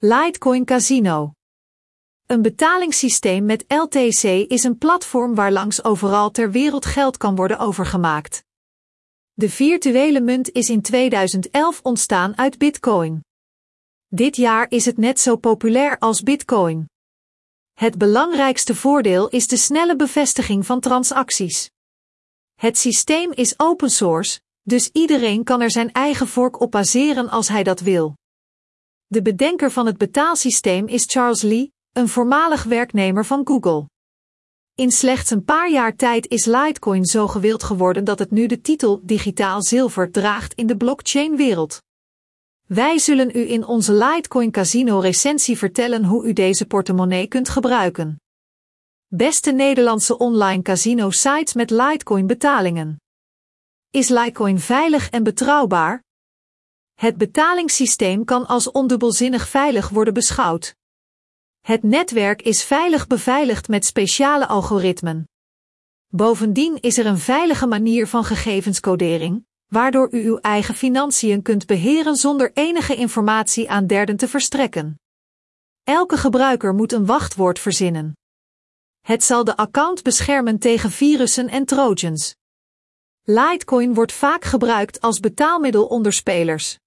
Litecoin Casino. Een betalingssysteem met LTC is een platform waar langs overal ter wereld geld kan worden overgemaakt. De virtuele munt is in 2011 ontstaan uit Bitcoin. Dit jaar is het net zo populair als Bitcoin. Het belangrijkste voordeel is de snelle bevestiging van transacties. Het systeem is open source, dus iedereen kan er zijn eigen vork op baseren als hij dat wil. De bedenker van het betaalsysteem is Charles Lee, een voormalig werknemer van Google. In slechts een paar jaar tijd is Litecoin zo gewild geworden dat het nu de titel digitaal zilver draagt in de blockchain-wereld. Wij zullen u in onze Litecoin Casino recensie vertellen hoe u deze portemonnee kunt gebruiken. Beste Nederlandse online casino sites met Litecoin betalingen. Is Litecoin veilig en betrouwbaar? Het betalingssysteem kan als ondubbelzinnig veilig worden beschouwd. Het netwerk is veilig beveiligd met speciale algoritmen. Bovendien is er een veilige manier van gegevenscodering, waardoor u uw eigen financiën kunt beheren zonder enige informatie aan derden te verstrekken. Elke gebruiker moet een wachtwoord verzinnen. Het zal de account beschermen tegen virussen en trojans. Litecoin wordt vaak gebruikt als betaalmiddel onder spelers.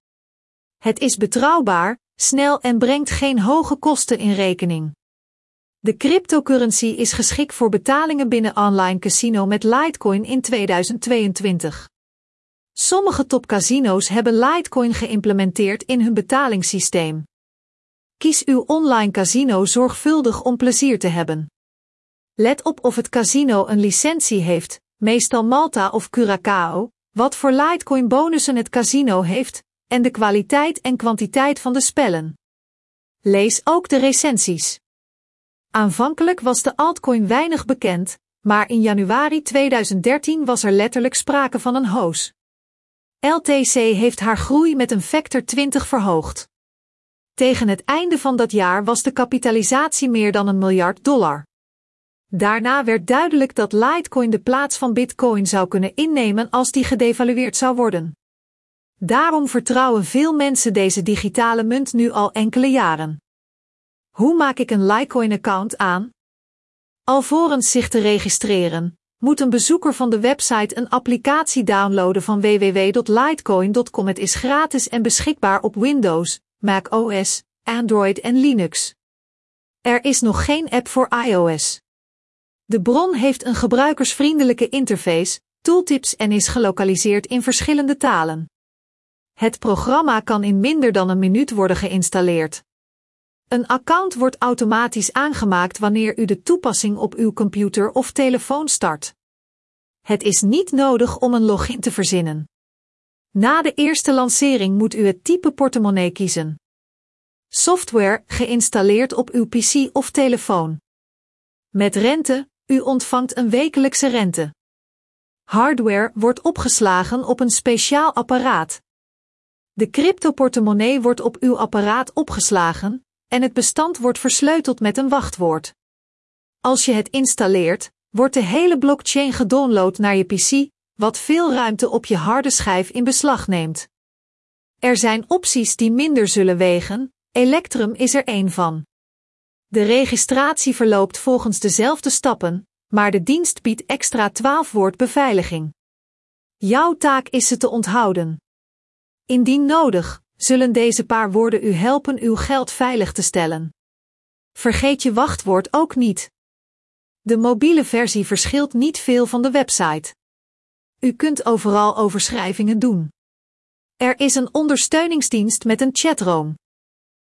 Het is betrouwbaar, snel en brengt geen hoge kosten in rekening. De cryptocurrency is geschikt voor betalingen binnen online casino met Litecoin in 2022. Sommige topcasino's hebben Litecoin geïmplementeerd in hun betalingssysteem. Kies uw online casino zorgvuldig om plezier te hebben. Let op of het casino een licentie heeft, meestal Malta of Curaçao, wat voor Litecoin bonussen het casino heeft, en de kwaliteit en kwantiteit van de spellen. Lees ook de recensies. Aanvankelijk was de altcoin weinig bekend, maar in januari 2013 was er letterlijk sprake van een hoos. LTC heeft haar groei met een factor 20 verhoogd. Tegen het einde van dat jaar was de kapitalisatie meer dan een miljard dollar. Daarna werd duidelijk dat Litecoin de plaats van Bitcoin zou kunnen innemen als die gedevalueerd zou worden. Daarom vertrouwen veel mensen deze digitale munt nu al enkele jaren. Hoe maak ik een Litecoin-account aan? Alvorens zich te registreren, moet een bezoeker van de website een applicatie downloaden van www.litecoin.com. Het is gratis en beschikbaar op Windows, Mac OS, Android en Linux. Er is nog geen app voor iOS. De bron heeft een gebruikersvriendelijke interface, tooltips en is gelokaliseerd in verschillende talen. Het programma kan in minder dan een minuut worden geïnstalleerd. Een account wordt automatisch aangemaakt wanneer u de toepassing op uw computer of telefoon start. Het is niet nodig om een login te verzinnen. Na de eerste lancering moet u het type portemonnee kiezen. Software geïnstalleerd op uw PC of telefoon. Met rente, u ontvangt een wekelijkse rente. Hardware wordt opgeslagen op een speciaal apparaat. De cryptoportemonnee wordt op uw apparaat opgeslagen en het bestand wordt versleuteld met een wachtwoord. Als je het installeert, wordt de hele blockchain gedownload naar je PC, wat veel ruimte op je harde schijf in beslag neemt. Er zijn opties die minder zullen wegen, Electrum is er één van. De registratie verloopt volgens dezelfde stappen, maar de dienst biedt extra 12 woord beveiliging. Jouw taak is ze te onthouden. Indien nodig, zullen deze paar woorden u helpen uw geld veilig te stellen. Vergeet je wachtwoord ook niet. De mobiele versie verschilt niet veel van de website. U kunt overal overschrijvingen doen. Er is een ondersteuningsdienst met een chatroom.